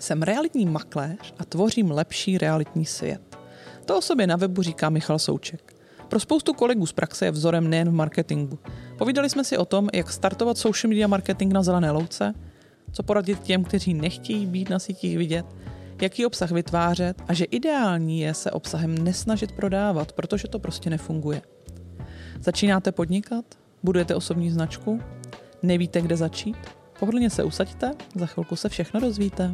Jsem realitní makléř a tvořím lepší realitní svět. To o sobě na webu říká Michal Souček. Pro spoustu kolegů z praxe je vzorem nejen v marketingu. Povídali jsme si o tom, jak startovat social media marketing na zelené louce, co poradit těm, kteří nechtějí být na sítích vidět, jaký obsah vytvářet a že ideální je se obsahem nesnažit prodávat, protože to prostě nefunguje. Začínáte podnikat? Budujete osobní značku? Nevíte, kde začít? Pohodlně se usaďte, za chvilku se všechno dozvíte.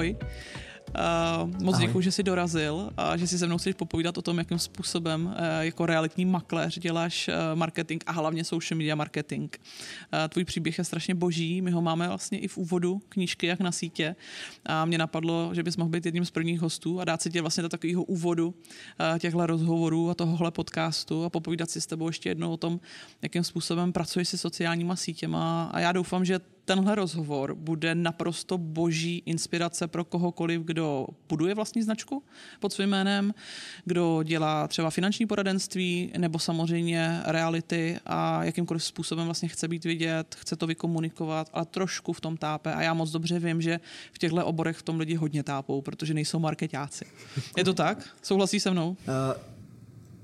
Ahoj. Uh, moc děkuji, že jsi dorazil a že si se mnou chceš popovídat o tom, jakým způsobem uh, jako realitní makléř děláš uh, marketing a hlavně social media marketing. Uh, tvůj příběh je strašně boží, my ho máme vlastně i v úvodu knížky Jak na sítě a mě napadlo, že bys mohl být jedním z prvních hostů a dát si tě vlastně do takového úvodu uh, těchto rozhovorů a tohohle podcastu a popovídat si s tebou ještě jednou o tom, jakým způsobem pracuješ se sociálníma sítěma a já doufám, že tenhle rozhovor bude naprosto boží inspirace pro kohokoliv, kdo buduje vlastní značku pod svým jménem, kdo dělá třeba finanční poradenství nebo samozřejmě reality a jakýmkoliv způsobem vlastně chce být vidět, chce to vykomunikovat, ale trošku v tom tápe. A já moc dobře vím, že v těchto oborech v tom lidi hodně tápou, protože nejsou marketáci. Je to tak? Souhlasí se mnou? Uh,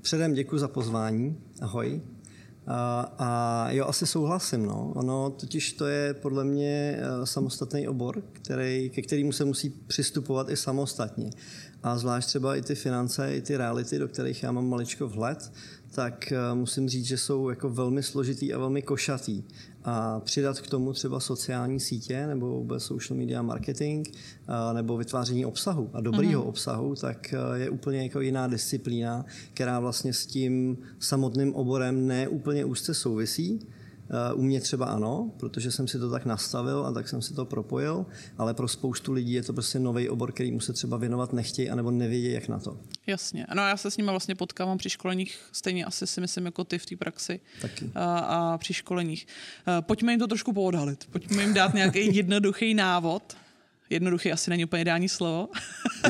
předem děkuji za pozvání. Ahoj. A, a jo, asi souhlasím. No. Ono totiž to je podle mě eh, samostatný obor, který, ke kterému se musí přistupovat i samostatně. A zvlášť třeba i ty finance, i ty reality, do kterých já mám maličko vhled, tak eh, musím říct, že jsou jako velmi složitý a velmi košatý a přidat k tomu třeba sociální sítě nebo vůbec social media marketing nebo vytváření obsahu a dobrýho mm. obsahu, tak je úplně jako jiná disciplína, která vlastně s tím samotným oborem ne úplně úzce souvisí, u mě třeba ano, protože jsem si to tak nastavil a tak jsem si to propojil, ale pro spoustu lidí je to prostě nový obor, který se třeba věnovat nechtějí anebo nevědí, jak na to. Jasně. No já se s nimi vlastně potkávám při školeních, stejně asi si myslím jako ty v té praxi Taky. A, a při školeních. Pojďme jim to trošku poodhalit. Pojďme jim dát nějaký jednoduchý návod, Jednoduchý asi není úplně ideální slovo.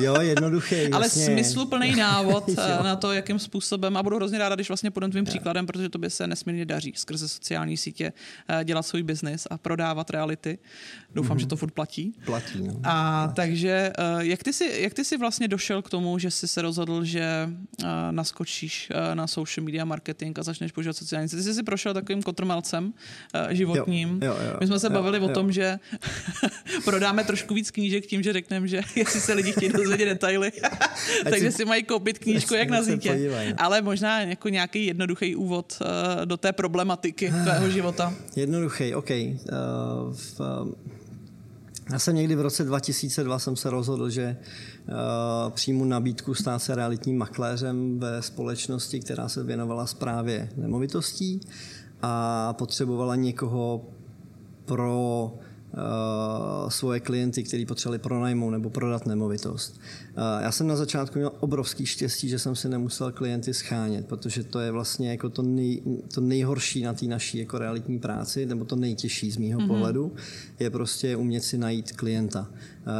Jo, jednoduchý. Ale smysluplný návod eh, na to, jakým způsobem, a budu hrozně ráda, když vlastně půjdem tvým příkladem, protože to by se nesmírně daří skrze sociální sítě eh, dělat svůj biznis a prodávat reality. Doufám, mm-hmm. že to furt platí. Platí, no. A platí. takže, eh, jak ty, jsi, jak ty jsi vlastně došel k tomu, že jsi se rozhodl, že naskočíš na social media marketing a začneš používat sociální sítě? Ty jsi si prošel takovým kotrmelcem životním. Jo, jo, jo, My jsme se jo, bavili jo. o tom, že prodáme trošku víc víc knížek tím, že řekneme, že jestli se lidi chtějí dozvědět detaily, takže si mají koupit knížku jak na zítě. Ale možná jako nějaký jednoduchý úvod uh, do té problematiky tvého života. Jednoduchý, OK. Uh, v, uh, já jsem někdy v roce 2002 jsem se rozhodl, že uh, přijmu nabídku stát se realitním makléřem ve společnosti, která se věnovala správě nemovitostí a potřebovala někoho pro uh, svoje klienty, kteří potřebovali pronajmout nebo prodat nemovitost. Já jsem na začátku měl obrovský štěstí, že jsem si nemusel klienty schánět, protože to je vlastně jako to, nej, to nejhorší na té naší jako realitní práci, nebo to nejtěžší z mýho mm-hmm. pohledu, je prostě umět si najít klienta.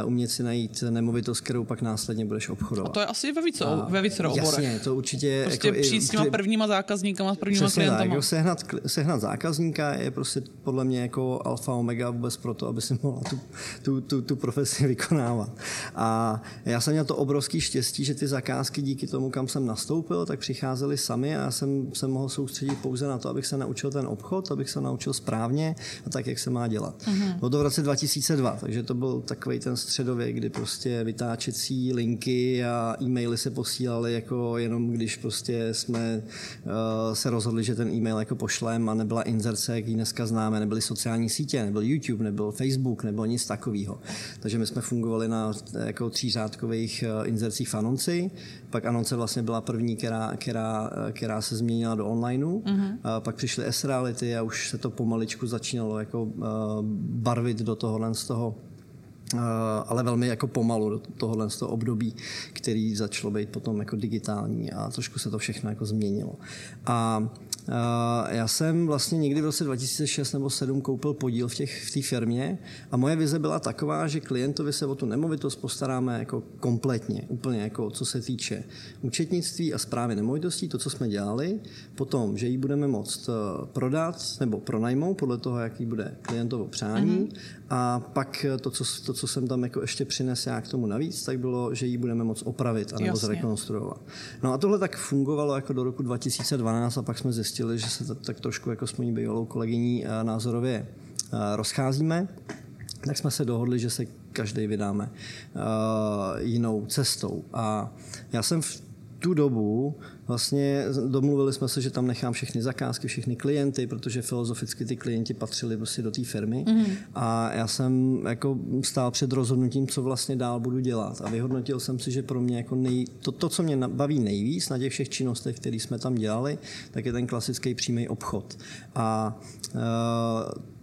Umět si najít nemovitost, kterou pak následně budeš obchodovat. A to je asi ve více, a, ve více oborech. Jasně, to určitě... Prostě jako přijít s těma prvníma zákazníkama, s prvníma klientama. Tak, jako sehnat, sehnat zákazníka je prostě podle mě jako alfa omega vůbec pro to, aby si mohla tu, tu, tu, tu profesi vykonávat. A já jsem měl to obrovský štěstí, že ty zakázky díky tomu, kam jsem nastoupil, tak přicházely sami a já jsem se mohl soustředit pouze na to, abych se naučil ten obchod, abych se naučil správně a tak, jak se má dělat. Mm-hmm. Bylo to v roce 2002, takže to byl takový ten středověk, kdy prostě vytáčecí linky a e-maily se posílaly jako jenom když prostě jsme uh, se rozhodli, že ten e-mail jako pošlem a nebyla inzerce, jak ji dneska známe, nebyly sociální sítě, nebyl YouTube, nebyl Facebook, nebylo nic takového. Takže my jsme fungovali na jako třířádkových uh, inzercích v anonci, pak anonce vlastně byla první, která, která, která se změnila do onlineu, mm-hmm. uh, pak přišly S-reality a už se to pomaličku začínalo jako uh, barvit do tohohle z toho ale velmi jako pomalu do tohohle z toho období, který začalo být potom jako digitální a trošku se to všechno jako změnilo. A já jsem vlastně někdy v roce 2006 nebo 2007 koupil podíl v, těch, v té firmě a moje vize byla taková, že klientovi se o tu nemovitost postaráme jako kompletně, úplně jako co se týče účetnictví a zprávy nemovitostí, to, co jsme dělali, potom, že ji budeme moct eh, prodat nebo pronajmout podle toho, jaký bude klientovo přání mm-hmm. a pak to co, to, co jsem tam jako ještě přinesl já k tomu navíc, tak bylo, že ji budeme moct opravit a nebo zrekonstruovat. No a tohle tak fungovalo jako do roku 2012 a pak jsme zjistili, zjistili, že se tak trošku jako s mojí bývalou kolegyní eh, názorově eh, rozcházíme, tak jsme se dohodli, že se každý vydáme eh, jinou cestou. A já jsem v tu dobu vlastně domluvili jsme se, že tam nechám všechny zakázky, všechny klienty, protože filozoficky ty klienti patřili prostě do té firmy mm. a já jsem jako stál před rozhodnutím, co vlastně dál budu dělat a vyhodnotil jsem si, že pro mě jako nej, to, to, co mě baví nejvíc na těch všech činnostech, které jsme tam dělali, tak je ten klasický přímý obchod. A uh,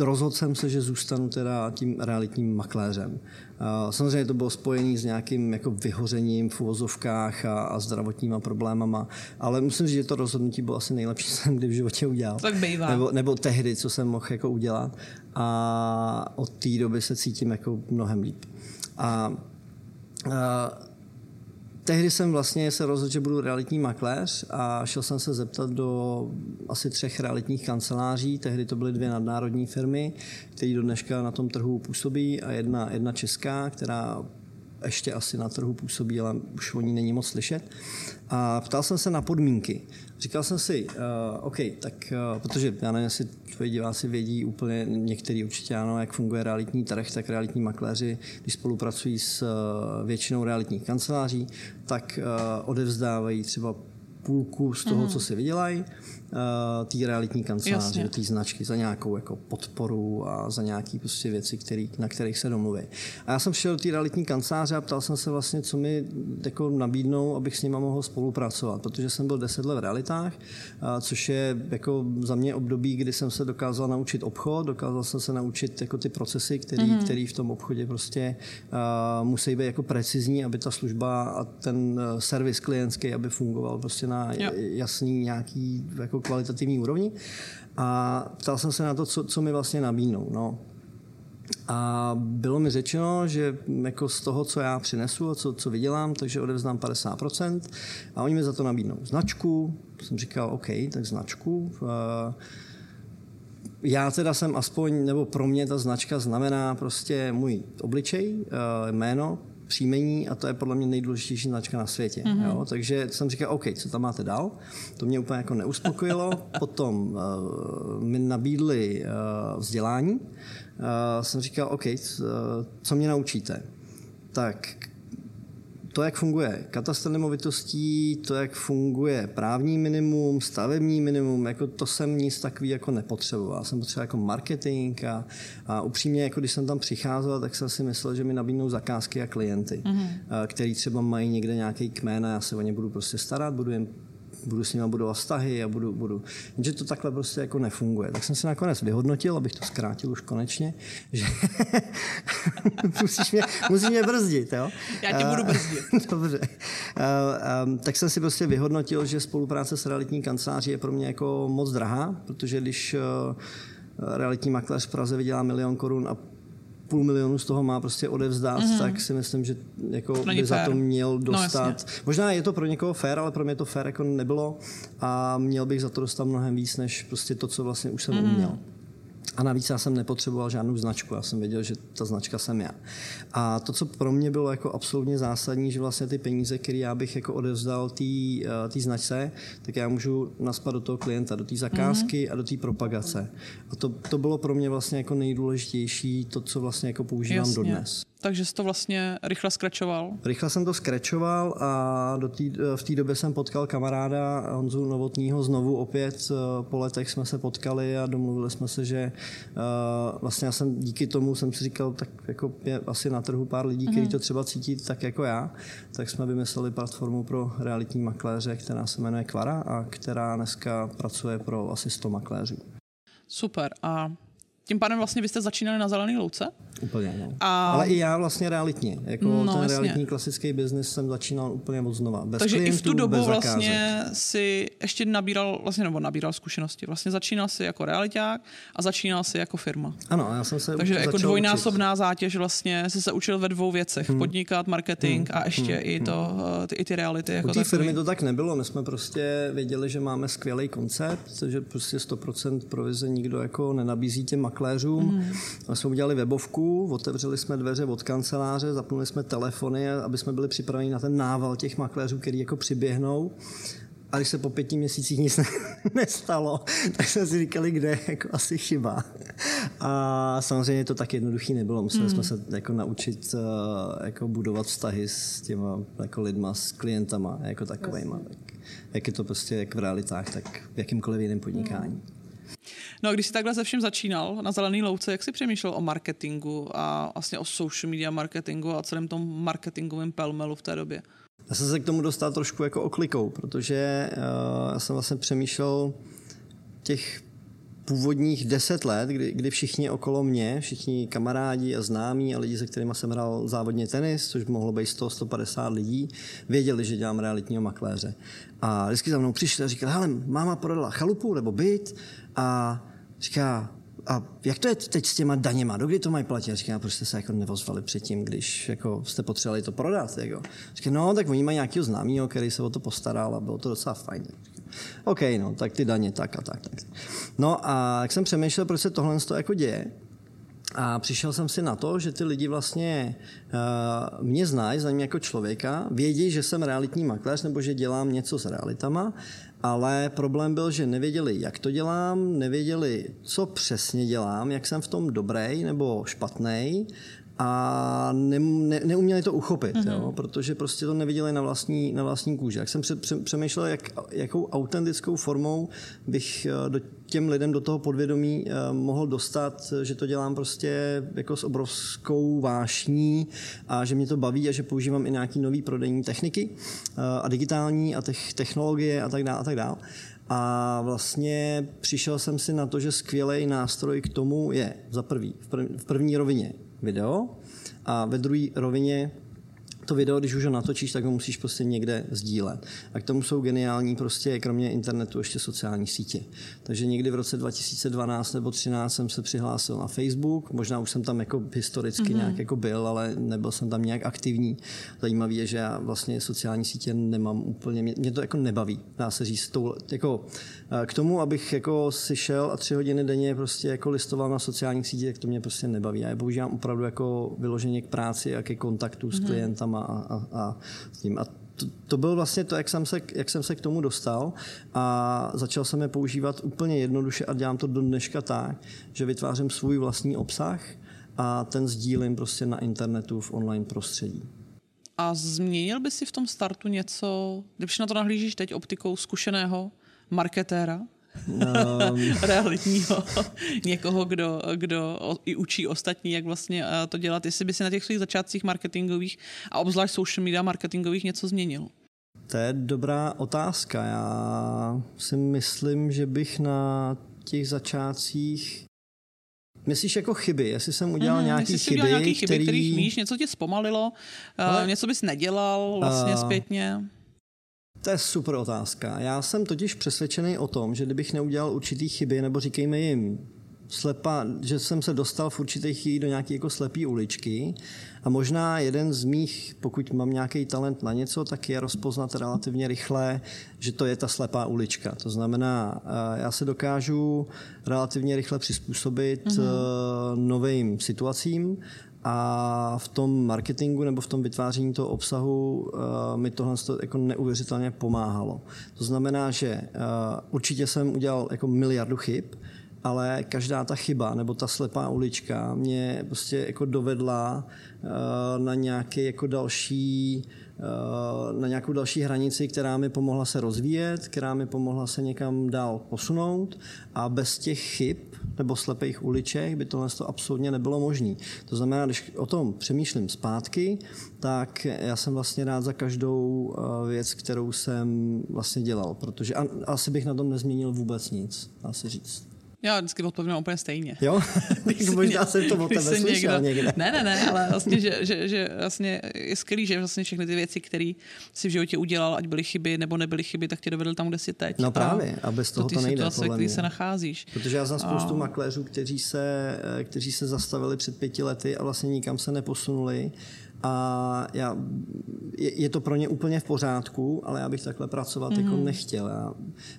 rozhodl jsem se, že zůstanu teda tím realitním makléřem. Samozřejmě to bylo spojené s nějakým jako vyhořením v uvozovkách a, a zdravotníma problémama, ale musím říct, že to rozhodnutí bylo asi nejlepší, co jsem kdy v životě udělal. Tak bývá. Nebo, nebo tehdy, co jsem mohl jako udělat. A od té doby se cítím jako mnohem líp. A, a tehdy jsem vlastně se rozhodl, že budu realitní makléř a šel jsem se zeptat do asi třech realitních kanceláří. Tehdy to byly dvě nadnárodní firmy, které do dneška na tom trhu působí a jedna, jedna česká, která ještě asi na trhu působí, ale už o ní není moc slyšet. A ptal jsem se na podmínky. Říkal jsem si, uh, OK, tak uh, protože já nevím, jestli tvoji diváci vědí úplně, některý určitě ano, jak funguje realitní trh, tak realitní makléři, když spolupracují s uh, většinou realitních kanceláří, tak uh, odevzdávají třeba půlku z toho, mm. co si vydělají, té realitní kanceláře, té značky za nějakou jako podporu a za nějaké prostě věci, který, na kterých se domluví. A já jsem šel do té realitní kanceláře a ptal jsem se vlastně, co mi jako nabídnou, abych s nima mohl spolupracovat, protože jsem byl deset let v realitách, uh, což je jako za mě období, kdy jsem se dokázal naučit obchod, dokázal jsem se naučit jako ty procesy, které mm. který v tom obchodě prostě uh, musí být jako precizní, aby ta služba a ten uh, servis klientský, aby fungoval prostě na jo. jasný nějaký jako kvalitativní úrovni. A ptal jsem se na to, co, co mi vlastně nabídnou. No. A bylo mi řečeno, že jako z toho, co já přinesu a co, co vydělám, takže odevzdám 50%. A oni mi za to nabídnou značku. Jsem říkal, OK, tak značku. Já teda jsem aspoň, nebo pro mě ta značka znamená prostě můj obličej, jméno, příjmení a to je podle mě nejdůležitější značka na světě. Mm-hmm. Jo? Takže jsem říkal, OK, co tam máte dál? To mě úplně jako neuspokojilo. Potom uh, mi nabídli uh, vzdělání. Uh, jsem říkal, OK, co mě naučíte? Tak to, jak funguje katastr nemovitostí, to, jak funguje právní minimum, stavební minimum, jako to jsem nic takový jako nepotřeboval. Jsem potřeboval jako marketing a, a upřímně, jako když jsem tam přicházel, tak jsem si myslel, že mi nabídnou zakázky a klienty, mm-hmm. který třeba mají někde nějaký kmén a já se o ně budu prostě starat, budu jim budu s nimi budovat vztahy a budu, budu. Jenže to takhle prostě jako nefunguje. Tak jsem se nakonec vyhodnotil, abych to zkrátil už konečně, že musíš, mě, musíš mě brzdit. Jo? Já tě budu brzdit. Dobře. tak jsem si prostě vyhodnotil, že spolupráce s realitní kanceláří je pro mě jako moc drahá, protože když realitní makléř v Praze vydělá milion korun a půl milionu z toho má prostě odevzdat, mm-hmm. tak si myslím, že jako by za to měl no, dostat. No, Možná je to pro někoho fér, ale pro mě to fér jako nebylo a měl bych za to dostat mnohem víc, než prostě to, co vlastně už jsem mm-hmm. uměl. A navíc já jsem nepotřeboval žádnou značku, já jsem věděl, že ta značka jsem já. A to, co pro mě bylo jako absolutně zásadní, že vlastně ty peníze, které já bych jako odevzdal té eh, značce, tak já můžu naspat do toho klienta, do té zakázky mm-hmm. a do té propagace. A to, to bylo pro mě vlastně jako nejdůležitější, to, co vlastně jako používám Jasně. dodnes. Takže jsi to vlastně rychle skračoval? Rychle jsem to skračoval a do tý, v té době jsem potkal kamaráda Honzu Novotního znovu opět eh, po letech jsme se potkali a domluvili jsme se, že uh, vlastně já jsem díky tomu jsem si říkal, tak jako je asi na trhu pár lidí, mm-hmm. kteří to třeba cítí tak jako já, tak jsme vymysleli platformu pro realitní makléře, která se jmenuje Kvara a která dneska pracuje pro asi 100 makléřů. Super. A tím pádem vlastně vy jste začínali na zelený louce? Úplně, no. A... Ale i já vlastně realitně. Jako no, ten jasně. realitní klasický biznis jsem začínal úplně od znova. Bez Takže klientů, i v tu dobu vlastně si ještě nabíral, vlastně, nebo nabíral zkušenosti. Vlastně začínal si jako realiták a začínal si jako firma. Ano, já jsem se Takže jako dvojnásobná učit. zátěž vlastně jsi se učil ve dvou věcech. Hmm. Podnikat, marketing hmm. a ještě hmm. i, to, hmm. ty, i ty reality. Jako U té firmy to tak nebylo. My jsme prostě věděli, že máme skvělý koncept, že prostě 100% provize nikdo jako nenabízí těm makléřům. Hmm. My jsme udělali webovku, otevřeli jsme dveře od kanceláře, zapnuli jsme telefony, aby jsme byli připraveni na ten nával těch makléřů, který jako přiběhnou. A když se po pěti měsících nic ne, nestalo, tak jsme si říkali, kde je jako asi chyba. A samozřejmě to tak jednoduchý nebylo. Museli mm. jsme se jako naučit uh, jako budovat vztahy s těma jako lidma, s klientama jako takovejma. Tak, jak je to prostě jak v realitách, tak v jakýmkoliv jiném podnikání. Mm. No a když jsi takhle se všem začínal na zelený louce, jak jsi přemýšlel o marketingu a vlastně o social media marketingu a celém tom marketingovém pelmelu v té době? Já jsem se k tomu dostal trošku jako oklikou, protože uh, já jsem vlastně přemýšlel těch původních deset let, kdy, kdy všichni okolo mě, všichni kamarádi a známí a lidi, se kterými jsem hrál závodně tenis, což mohlo být 100-150 lidí, věděli, že dělám realitního makléře. A vždycky za mnou přišli a říkali, hele, máma prodala chalupu nebo byt a říká, a jak to je teď s těma daněma? Dokdy to mají platit? Říká, proč jste se jako nevozvali předtím, když jako jste potřebovali to prodat? Jako. Říká, no, tak oni mají nějakého známého, který se o to postaral a bylo to docela fajn. OK, no, tak ty daně tak a tak. tak. No a jak jsem přemýšlel, proč se tohle to jako děje, a přišel jsem si na to, že ty lidi vlastně uh, mě znají, znají mě jako člověka, vědí, že jsem realitní makléř nebo že dělám něco s realitama, ale problém byl, že nevěděli, jak to dělám, nevěděli, co přesně dělám, jak jsem v tom dobrý nebo špatný a ne, ne, neuměli to uchopit, mm-hmm. jo, protože prostě to neviděli na vlastní, na vlastní kůži. Jak jsem přemýšlel, jak, jakou autentickou formou bych eh, do těm lidem do toho podvědomí eh, mohl dostat, že to dělám prostě jako s obrovskou vášní a že mě to baví a že používám i nějaký nový prodejní techniky eh, a digitální a těch technologie a tak dále a tak dále. A vlastně přišel jsem si na to, že skvělý nástroj k tomu je za prvý, v první rovině video. A ve druhé rovině to video, když už ho natočíš, tak ho musíš prostě někde sdílet. A k tomu jsou geniální prostě kromě internetu ještě sociální sítě. Takže někdy v roce 2012 nebo 2013 jsem se přihlásil na Facebook, možná už jsem tam jako historicky mm-hmm. nějak jako byl, ale nebyl jsem tam nějak aktivní. Zajímavé je, že já vlastně sociální sítě nemám úplně, mě, mě to jako nebaví, dá se říct. Tou, jako, eh, k tomu, abych jako si šel a tři hodiny denně prostě jako listoval na sociálních sítích, tak to mě prostě nebaví. Já je používám opravdu jako vyloženě k práci a ke kontaktu s mm-hmm. A, a, a s tím. A to, to byl vlastně to, jak jsem, se, jak jsem se k tomu dostal a začal jsem je používat úplně jednoduše a dělám to do dneška tak, že vytvářím svůj vlastní obsah a ten sdílím prostě na internetu v online prostředí. A změnil by si v tom startu něco, když na to nahlížíš teď optikou zkušeného marketéra, Um... realitního, někoho, kdo, kdo i učí ostatní, jak vlastně eh, to dělat, jestli by si na těch svých začátcích marketingových a obzvlášť social media marketingových něco změnil. To je dobrá otázka. Já si myslím, že bych na těch začátcích Myslíš jako chyby, jestli jsem udělal mm, nějaký chyby, udělal nějaký chyby, který... kterých víš, něco tě zpomalilo, eh, Ale... uh, něco bys nedělal vlastně uh... zpětně? To je super otázka. Já jsem totiž přesvědčený o tom, že kdybych neudělal určitý chyby, nebo říkejme jim slepa, že jsem se dostal v určité chvíli do nějaké jako slepé uličky a možná jeden z mých, pokud mám nějaký talent na něco, tak je rozpoznat relativně rychle, že to je ta slepá ulička. To znamená, eh, já se dokážu relativně rychle přizpůsobit mm-hmm. novým situacím a v tom marketingu nebo v tom vytváření toho obsahu uh, mi tohle jako neuvěřitelně pomáhalo. To znamená, že uh, určitě jsem udělal jako miliardu chyb, ale každá ta chyba nebo ta slepá ulička mě prostě jako dovedla uh, na nějaký jako další uh, na nějakou další hranici, která mi pomohla se rozvíjet, která mi pomohla se někam dál posunout a bez těch chyb nebo slepých uliček by tohle to absolutně nebylo možné. To znamená, když o tom přemýšlím zpátky, tak já jsem vlastně rád za každou eh, věc, kterou jsem vlastně dělal, protože asi bych na tom nezměnil vůbec nic, se říct. Já vždycky odpovím úplně stejně. Jo? Možná jsem to o tebe slyšel někdo... někde. Ne, ne, ne, ale vlastně, že, že, že vlastně je skvělý, že vlastně všechny ty věci, které si v životě udělal, ať byly chyby nebo nebyly chyby, tak tě dovedl tam, kde jsi teď. No právě, a bez toho to, to nejde. Situace, který se nacházíš. Protože já znám spoustu a... makléřů, kteří se, eh, kteří se zastavili před pěti lety a vlastně nikam se neposunuli a já, je, je to pro ně úplně v pořádku, ale já bych takhle pracovat mm-hmm. jako mhm. nechtěl. Já,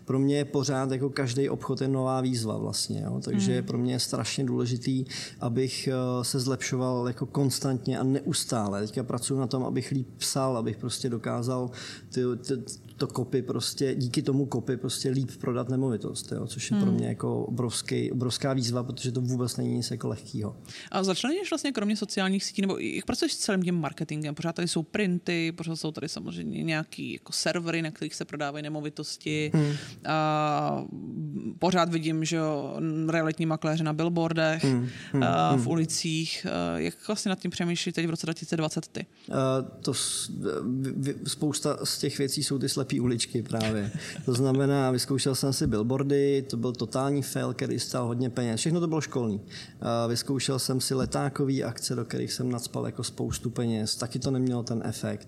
pro mě je pořád jako každý obchod je nová výzva vlastně, jo? takže mm. pro mě je strašně důležitý, abych eh, se zlepšoval jako konstantně a neustále. Teďka pracuji na tom, abych líp psal, abych prostě dokázal ty, ty, to kopy prostě, díky tomu kopy prostě líp prodat nemovitost, jo? což je mm. pro hmm. mě jako obrovský, obrovská výzva, protože to vůbec není nic jako lehkýho. A začlenuješ vlastně kromě sociálních sítí, nebo jak pracuješ s celým tím marketingem? Pořád tady jsou printy, pořád jsou tady samozřejmě nějaký jako servery, na kterých se prodávají nemovitosti. Hmm. A pořád vidím, že realitní makléře na billboardech, hmm. Hmm. A v hmm. ulicích. Jak vlastně nad tím přemýšlí teď v roce 2020 ty? Uh, to spousta z těch věcí jsou ty slepý uličky právě. To znamená, vyzkoušel jsem si billboardy, to byl totální fail, který stál hodně peněz. Všechno to bylo školní. Vyzkoušel jsem si letákový akce, do kterých jsem nadspal jako spoustu peněz taky to nemělo ten efekt.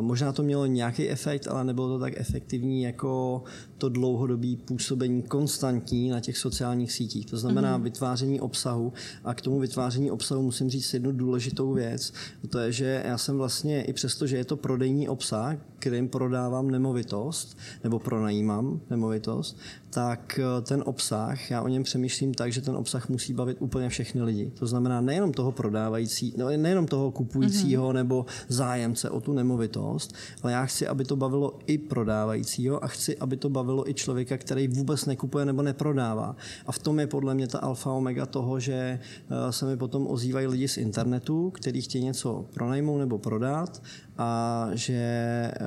Možná to mělo nějaký efekt, ale nebylo to tak efektivní jako to dlouhodobé působení konstantní na těch sociálních sítích. To znamená mm-hmm. vytváření obsahu a k tomu vytváření obsahu musím říct jednu důležitou věc. To je, že já jsem vlastně i přesto, že je to prodejní obsah, kterým prodávám nemovitost nebo pronajímám nemovitost, tak eh, ten obsah, já o něm přemýšlím tak, že ten obsah musí bavit úplně všechny lidi. To znamená nejenom toho prodávající, no, nejenom toho kupujícího mm-hmm. nebo zájemce o tu nemovitost, ale já chci, aby to bavilo i prodávajícího a chci, aby to bavilo i člověka, který vůbec nekupuje nebo neprodává. A v tom je podle mě ta alfa omega toho, že eh, se mi potom ozývají lidi z internetu, kteří chtějí něco pronajmout nebo prodat a že, eh,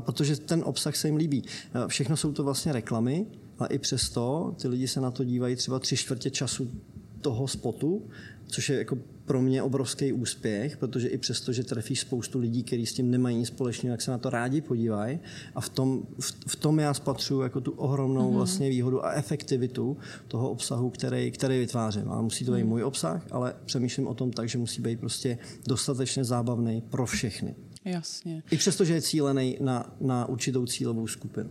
protože ten obsah se jim líbí. Všechno jsou to vlastně reklamy, a i přesto ty lidi se na to dívají třeba tři čtvrtě času toho spotu, což je jako pro mě obrovský úspěch, protože i přesto, že trefíš spoustu lidí, kteří s tím nemají nic společného, jak se na to rádi podívají. A v tom, v, v tom já spatřuju jako tu ohromnou mm-hmm. vlastně výhodu a efektivitu toho obsahu, který, který vytvářím. A musí to být mm. můj obsah, ale přemýšlím o tom tak, že musí být prostě dostatečně zábavný pro všechny. Jasně. I přesto, že je cílený na, na určitou cílovou skupinu.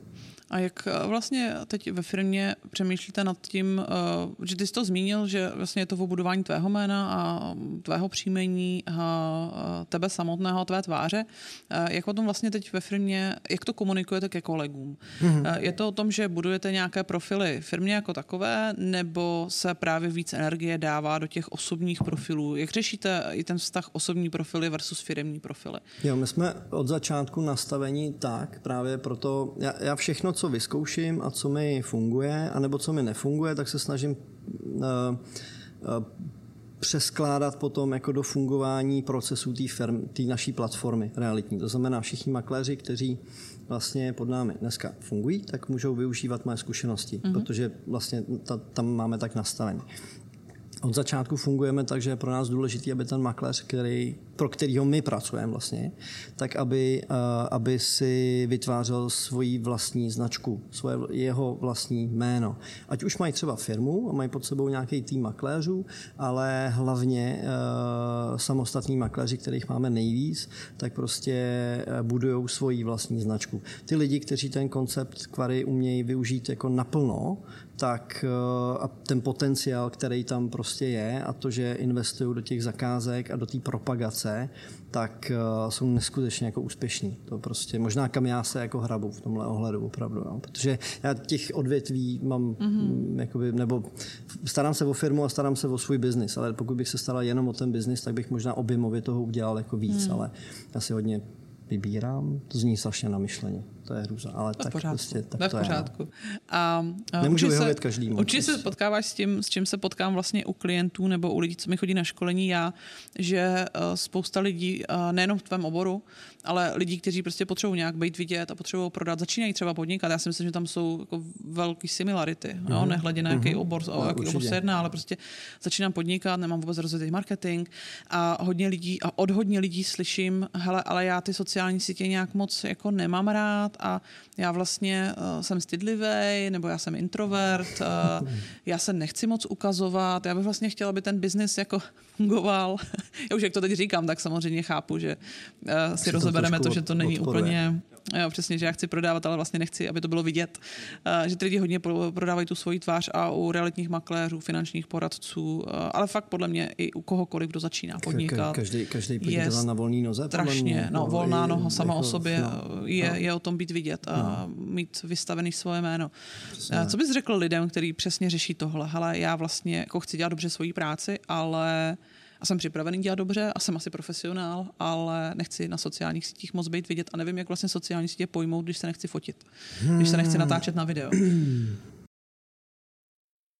A jak eh, vlastně teď ve firmě přemýšlíte nad tím, eh, že ty jsi to zmínil, že vlastně je to v budování tvého jména a tvého příjmení a tebe samotného, tvé tváře. Eh, jak o tom vlastně teď ve firmě, jak to komunikujete ke kolegům? Mm-hmm. Je to o tom, že budujete nějaké profily firmě jako takové, nebo se právě víc energie dává do těch osobních profilů? Jak řešíte i ten vztah osobní profily versus firmní profily? Jo, my jsme od začátku nastavení tak, právě proto, já, já všechno, co vyzkouším a co mi funguje, anebo co mi nefunguje, tak se snažím uh, uh, přeskládat potom jako do fungování procesů té naší platformy realitní. To znamená, všichni makléři, kteří vlastně pod námi dneska fungují, tak můžou využívat moje zkušenosti, mm-hmm. protože vlastně ta, tam máme tak nastavení. Od začátku fungujeme tak, že je pro nás důležité, aby ten makléř, který, pro kterého my pracujeme vlastně, tak aby, uh, aby si vytvářel svoji vlastní značku, svoje, jeho vlastní jméno. Ať už mají třeba firmu a mají pod sebou nějaký tým makléřů, ale hlavně uh, samostatní makléři, kterých máme nejvíc, tak prostě eh, budují svoji vlastní značku. Ty lidi, kteří ten koncept kvary umějí využít jako naplno, tak eh, a ten potenciál, který tam prostě je a to, že investují do těch zakázek a do té propagace, tak uh, jsou neskutečně jako úspěšní. To prostě možná kam já se jako hrabu v tomhle ohledu opravdu, no. protože já těch odvětví mám, mm-hmm. jakoby, nebo starám se o firmu a starám se o svůj biznis, ale pokud bych se staral jenom o ten biznis, tak bych možná objemově toho udělal jako víc, mm. ale já si hodně vybírám, to zní strašně na myšlení to je hruza. Ale to tak pořádku. prostě tak to, v pořádku. Je, no. a, a Nemůžu vyhovět každému. Určitě se potkáváš s tím, s čím se potkám vlastně u klientů nebo u lidí, co mi chodí na školení já, že uh, spousta lidí, uh, nejenom v tvém oboru, ale lidí, kteří prostě potřebují nějak být vidět a potřebují prodat, začínají třeba podnikat. Já si myslím, že tam jsou jako velké similarity, mm-hmm. no, nehledě na jaký mm-hmm. obor, o jaký obor se jedná, ale prostě začínám podnikat, nemám vůbec rozjetý marketing a hodně lidí a od hodně lidí slyším, hele, ale já ty sociální sítě nějak moc jako nemám rád a já vlastně uh, jsem stydlivý, nebo já jsem introvert, uh, já se nechci moc ukazovat, já bych vlastně chtěla, aby ten biznis jako fungoval. já už jak to teď říkám, tak samozřejmě chápu, že uh, si rozebereme to, že to není odporuje. úplně Jo, přesně, že já chci prodávat, ale vlastně nechci, aby to bylo vidět. Uh, že ty lidi hodně prodávají tu svoji tvář a u realitních makléřů, finančních poradců, uh, ale fakt podle mě i u kohokoliv, kdo začíná podnikat. Každý, každý podnikatel na volný noze. Strašně, no, volná noha sama jako, o sobě no, je, no. je o tom být vidět a no. mít vystavený svoje jméno. Přesně. Co bys řekl lidem, kteří přesně řeší tohle? Hele, já vlastně jako chci dělat dobře svoji práci, ale a jsem připravený dělat dobře a jsem asi profesionál, ale nechci na sociálních sítích moc být vidět a nevím, jak vlastně sociální sítě pojmout, když se nechci fotit, když se nechci natáčet na video.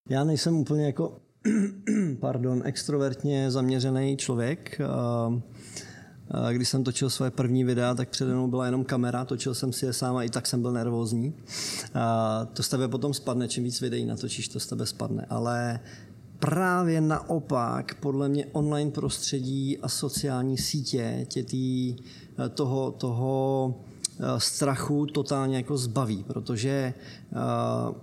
Já nejsem úplně jako pardon, extrovertně zaměřený člověk. Když jsem točil své první videa, tak přede mnou byla jenom kamera, točil jsem si je sám a i tak jsem byl nervózní. To z tebe potom spadne, čím víc videí natočíš, to z tebe spadne. Ale právě naopak, podle mě online prostředí a sociální sítě tě tý, eh, toho, toho eh, strachu totálně jako zbaví, protože uh,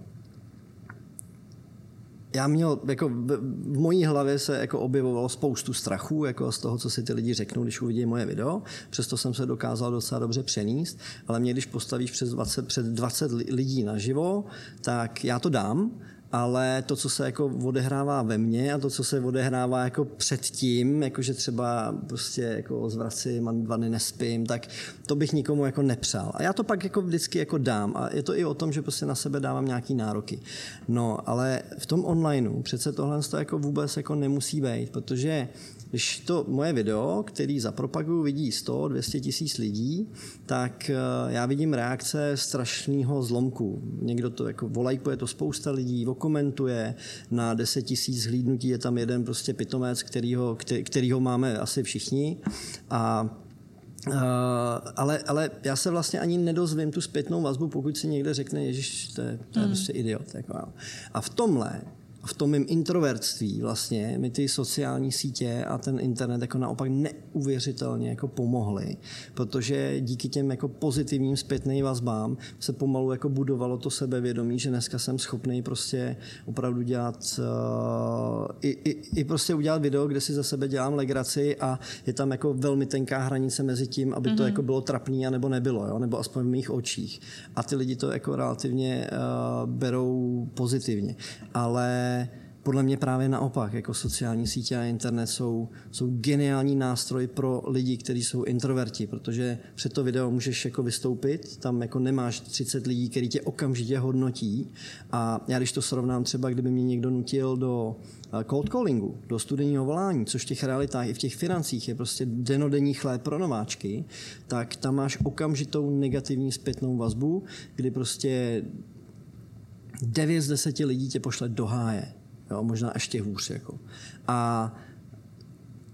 já měl, jako v mojí hlavě se jako objevovalo spoustu strachů, jako z toho, co si ty lidi řeknou, když uvidí moje video. Přesto jsem se dokázal docela dobře přenést, ale mě, když postavíš přes 20, před 20 lidí naživo, tak já to dám, ale to, co se jako odehrává ve mně a to, co se odehrává jako předtím, jakože třeba prostě jako zvracím dva dny nespím, tak to bych nikomu jako nepřál. A já to pak jako vždycky jako dám a je to i o tom, že prostě na sebe dávám nějaký nároky. No, ale v tom onlineu přece tohle to jako vůbec jako nemusí být, protože když to moje video, který zapropaguju, vidí 100, 200 tisíc lidí, tak eh, já vidím reakce strašného zlomku. Někdo to jako volajkuje to spousta lidí, okomentuje, na 10 tisíc hlídnutí je tam jeden prostě pitomec, kterýho, kterýho máme asi všichni a Uh, ale, ale já se vlastně ani nedozvím tu zpětnou vazbu, pokud si někde řekne, Ježíš, to je, to je mm. prostě idiot. Jako, a v tomhle v tom mým introvertství vlastně mi ty sociální sítě a ten internet jako naopak neuvěřitelně jako pomohly, protože díky těm jako pozitivním zpětným vazbám se pomalu jako budovalo to sebevědomí, že dneska jsem schopný prostě opravdu dělat uh, i, i, i, prostě udělat video, kde si za sebe dělám legraci a je tam jako velmi tenká hranice mezi tím, aby mm-hmm. to mhm. jako bylo trapný a nebo nebylo, jo? nebo aspoň v mých očích. A ty lidi to jako relativně uh, berou pozitivně. Ale podle mě právě naopak, jako sociální sítě a internet jsou, jsou geniální nástroj pro lidi, kteří jsou introverti, protože před to video můžeš jako vystoupit, tam jako nemáš 30 lidí, kteří tě okamžitě hodnotí. A já když to srovnám třeba, kdyby mě někdo nutil do eh, cold callingu, do studijního volání, což v těch realitách i v těch financích je prostě denodenní chléb pro nováčky, tak tam máš okamžitou negativní zpětnou vazbu, kdy prostě 9 z 10 lidí tě pošle do háje. Jo, možná ještě hůř. Jako. A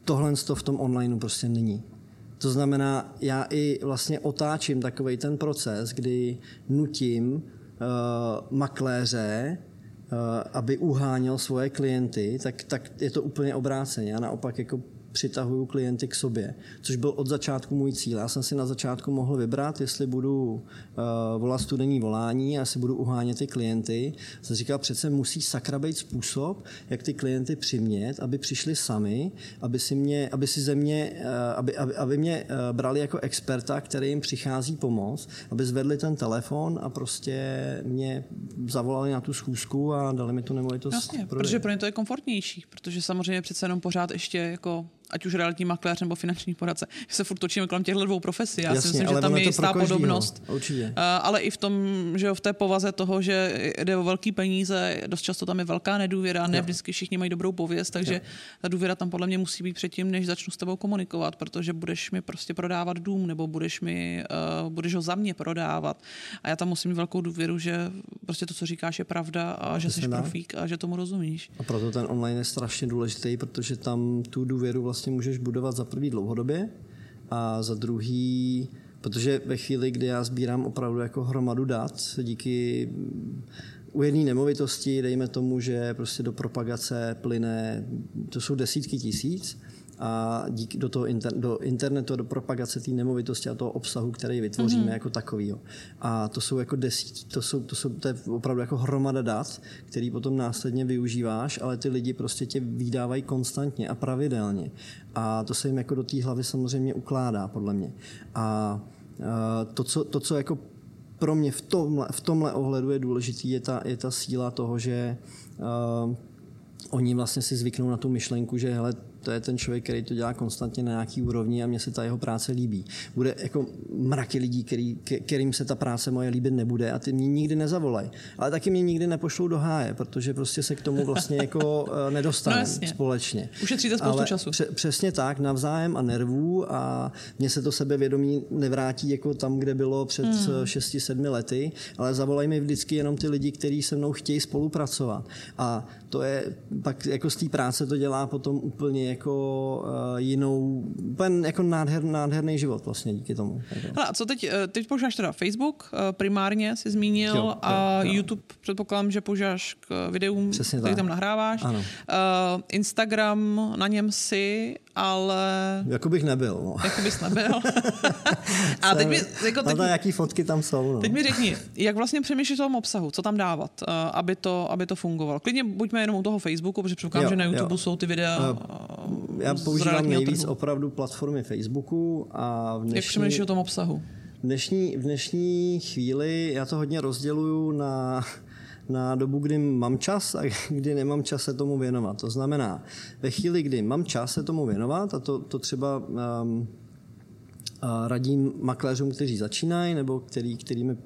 tohle v tom onlineu prostě není. To znamená, já i vlastně otáčím takový ten proces, kdy nutím uh, makléře, uh, aby uháněl svoje klienty, tak, tak je to úplně obráceně. Já naopak jako přitahuju klienty k sobě, což byl od začátku můj cíl. Já jsem si na začátku mohl vybrat, jestli budu uh, volat studenní volání a jestli budu uhánět ty klienty. Jsem říkal, přece musí sakra být způsob, jak ty klienty přimět, aby přišli sami, aby si, mě, aby si ze mě, uh, aby, aby, aby mě uh, brali jako experta, který jim přichází pomoct, aby zvedli ten telefon a prostě mě zavolali na tu schůzku a dali mi tu nemovitost. Jasně, protože pro ně to je komfortnější, protože samozřejmě přece jenom pořád ještě jako ať už realitní makléř nebo finanční poradce. že se furt točíme kolem těchto dvou profesí. Já Jasně, si myslím, že tam je jistá podobnost. Určitě. Uh, ale i v tom, že jo, v té povaze toho, že jde o velký peníze, dost často tam je velká nedůvěra, ne vždycky všichni mají dobrou pověst, takže jo. ta důvěra tam podle mě musí být předtím, než začnu s tebou komunikovat, protože budeš mi prostě prodávat dům nebo budeš mi, uh, budeš ho za mě prodávat. A já tam musím mít velkou důvěru, že prostě to, co říkáš, je pravda a že jsi profík a že tomu rozumíš. A proto ten online je strašně důležitý, protože tam tu důvěru vlastně vlastně můžeš budovat za prvý dlouhodobě a za druhý, protože ve chvíli, kdy já sbírám opravdu jako hromadu dat díky u jedné nemovitosti, dejme tomu, že prostě do propagace plyne, to jsou desítky tisíc, a díky do toho inter, do internetu, do propagace té nemovitosti a toho obsahu, který vytvoříme mm-hmm. jako takovýho. A to jsou jako desít, to, jsou, to, jsou, to je opravdu jako hromada dat, který potom následně využíváš, ale ty lidi prostě tě vydávají konstantně a pravidelně. A to se jim jako do té hlavy samozřejmě ukládá, podle mě. A to, co, to, co jako pro mě v tomhle, v tomhle ohledu je důležitý, je ta, je ta síla toho, že uh, oni vlastně si zvyknou na tu myšlenku, že hele, to je ten člověk, který to dělá konstantně na nějaký úrovni a mně se ta jeho práce líbí. Bude jako mraky lidí, který, kterým se ta práce moje líbit nebude a ty mě nikdy nezavolají. Ale taky mě nikdy nepošlou do háje, protože prostě se k tomu vlastně jako eh, nedostaneme no společně. Ušetříte spoustu Ale času. Pře- přesně tak, navzájem a nervů a mně se to sebevědomí nevrátí jako tam, kde bylo před hmm. 6-7 lety, ale zavolají mi vždycky jenom ty lidi, kteří se mnou chtějí spolupracovat. A to je, pak jako z té práce to dělá potom úplně jako uh, jinou, úplně jako nádher, nádherný život vlastně díky tomu. Hele, a co teď, eh, teď používáš teda Facebook, eh, primárně si zmínil, jo, a jo. YouTube předpokládám, že používáš k videům, Přesně který tak. tam nahráváš. Ano. Uh, Instagram, na něm si, ale... Jako bych nebyl. No. Jako bys nebyl. a teď mi, jako teď, jaký fotky tam jsou. No. Teď mi řekni, jak vlastně přemýšlíš o tom obsahu, co tam dávat, aby to, aby to fungovalo. Klidně buďme jenom u toho Facebooku, protože předpokládám, že na YouTube jo. jsou ty videa. Uh, já používám nejvíc trhu. opravdu platformy Facebooku a v dnešní, Jak přemýšlíš o tom obsahu? V dnešní, v dnešní chvíli já to hodně rozděluju na na dobu, kdy mám čas a kdy nemám čas se tomu věnovat. To znamená, ve chvíli, kdy mám čas se tomu věnovat, a to, to třeba um, radím makléřům, kteří začínají, nebo který, kterými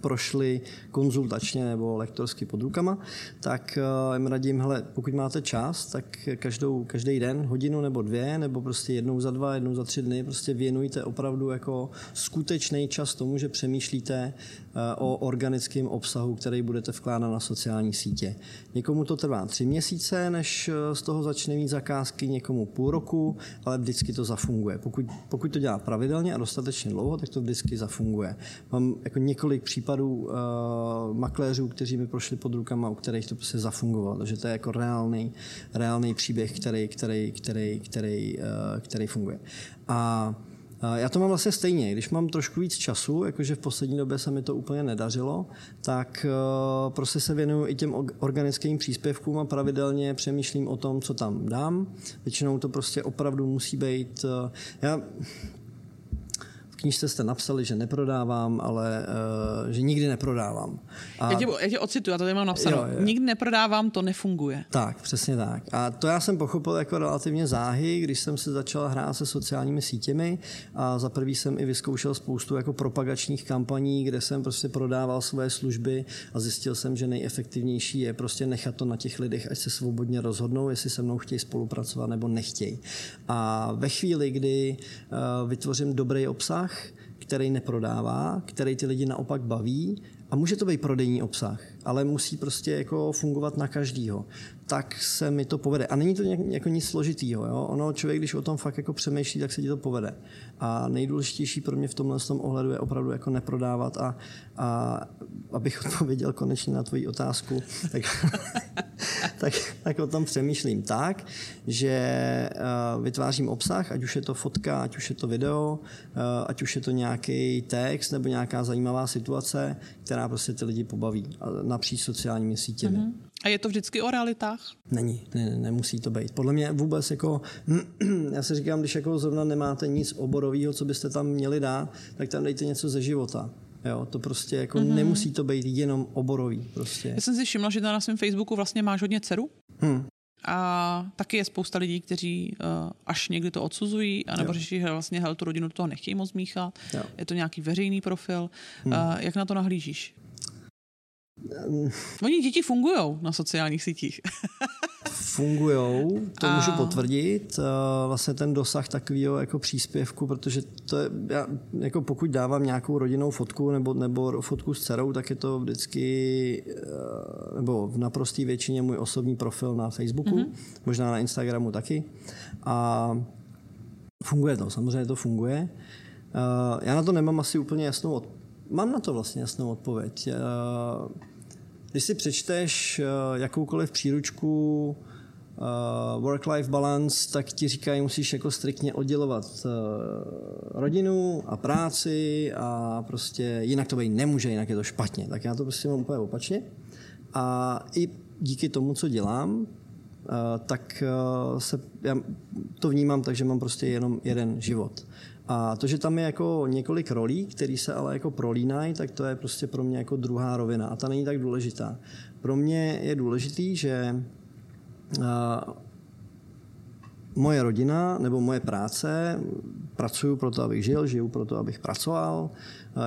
prošli konzultačně nebo lektorsky pod rukama, tak eh, jim radím, hele, pokud máte čas, tak každou, každý den, hodinu nebo dvě, nebo prostě jednou za dva, jednou za tři dny, prostě věnujte opravdu jako skutečný čas tomu, že přemýšlíte eh, o organickém obsahu, který budete vkládat na sociální sítě. Někomu to trvá tři měsíce, než eh, z toho začne mít zakázky, někomu půl roku, ale vždycky to zafunguje. Pokud, pokud to dělá pravidelně a dostatečně dlouho, tak to vždycky zafunguje. Mám jako několik případů, případů uh, makléřů, kteří mi prošli pod rukama, u kterých to prostě zafungovalo. Takže to je jako reálný, reálný příběh, který, který, který, který, uh, který funguje. A já to mám vlastně stejně. Když mám trošku víc času, jakože v poslední době se mi to úplně nedařilo, tak prostě se věnuju i těm organickým příspěvkům a pravidelně přemýšlím o tom, co tam dám. Většinou to prostě opravdu musí být... Já knížce jste napsali, že neprodávám, ale uh, že nikdy neprodávám. A... Já, tě, já tě ocituju, já to tady mám. Jo, jo. Nikdy neprodávám, to nefunguje. Tak, přesně tak. A to já jsem pochopil jako relativně záhy, když jsem se začal hrát se sociálními sítěmi a za prvý jsem i vyzkoušel spoustu jako propagačních kampaní, kde jsem prostě prodával své služby a zjistil jsem, že nejefektivnější je prostě nechat to na těch lidech, ať se svobodně rozhodnou, jestli se mnou chtějí spolupracovat nebo nechtějí. A ve chvíli, kdy uh, vytvořím dobrý obsah, obsah, který neprodává, který ty lidi naopak baví a může to být prodejní obsah, ale musí prostě jako fungovat na každýho. Tak se mi to povede. A není to jako nic složitýho. Jo? Ono, člověk, když o tom fakt jako přemýšlí, tak se ti to povede. A nejdůležitější pro mě v tomhle tom ohledu je opravdu jako neprodávat a, a abych odpověděl konečně na tvoji otázku, tak, tak, tak o tom přemýšlím tak, že uh, vytvářím obsah, ať už je to fotka, ať už je to video, uh, ať už je to nějaký text nebo nějaká zajímavá situace, která prostě ty lidi pobaví napříč sociálními sítěmi. Mm-hmm. A je to vždycky o realitách? Není, ne, ne, nemusí to být. Podle mě vůbec jako, já si říkám, když jako zrovna nemáte nic oborového, co byste tam měli dát, tak tam dejte něco ze života. Jo, to prostě jako mm-hmm. nemusí to být jenom oborový. Prostě. Já jsem si všimla, že na svém Facebooku vlastně máš hodně dceru. Hmm. A taky je spousta lidí, kteří uh, až někdy to odsuzují, anebo řeší, že vlastně hel, tu rodinu do toho nechtějí moc míchat. Jo. Je to nějaký veřejný profil. Hmm. Uh, jak na to nahlížíš? Um, Oni děti fungují na sociálních sítích. fungujou, to a... můžu potvrdit. Vlastně ten dosah takového jako příspěvku, protože to je, já, jako pokud dávám nějakou rodinnou fotku nebo, nebo fotku s dcerou, tak je to vždycky, eh, nebo v naprosté většině můj osobní profil na Facebooku, mm-hmm. možná na Instagramu taky. A funguje to, samozřejmě to funguje. Eh, já na to nemám asi úplně jasnou odpověď. Mám na to vlastně jasnou odpověď. Eh, když si přečteš jakoukoliv příručku uh, work-life balance, tak ti říkají, musíš jako striktně oddělovat rodinu a práci a prostě jinak to být nemůže, jinak je to špatně. Tak já to prostě mám úplně opačně. A i díky tomu, co dělám, tak se, já to vnímám tak, že mám prostě jenom jeden život. A to, že tam je jako několik rolí, které se ale jako prolínají, tak to je prostě pro mě jako druhá rovina a ta není tak důležitá. Pro mě je důležitý, že moje rodina nebo moje práce, pracuju pro to, abych žil, žiju pro to, abych pracoval,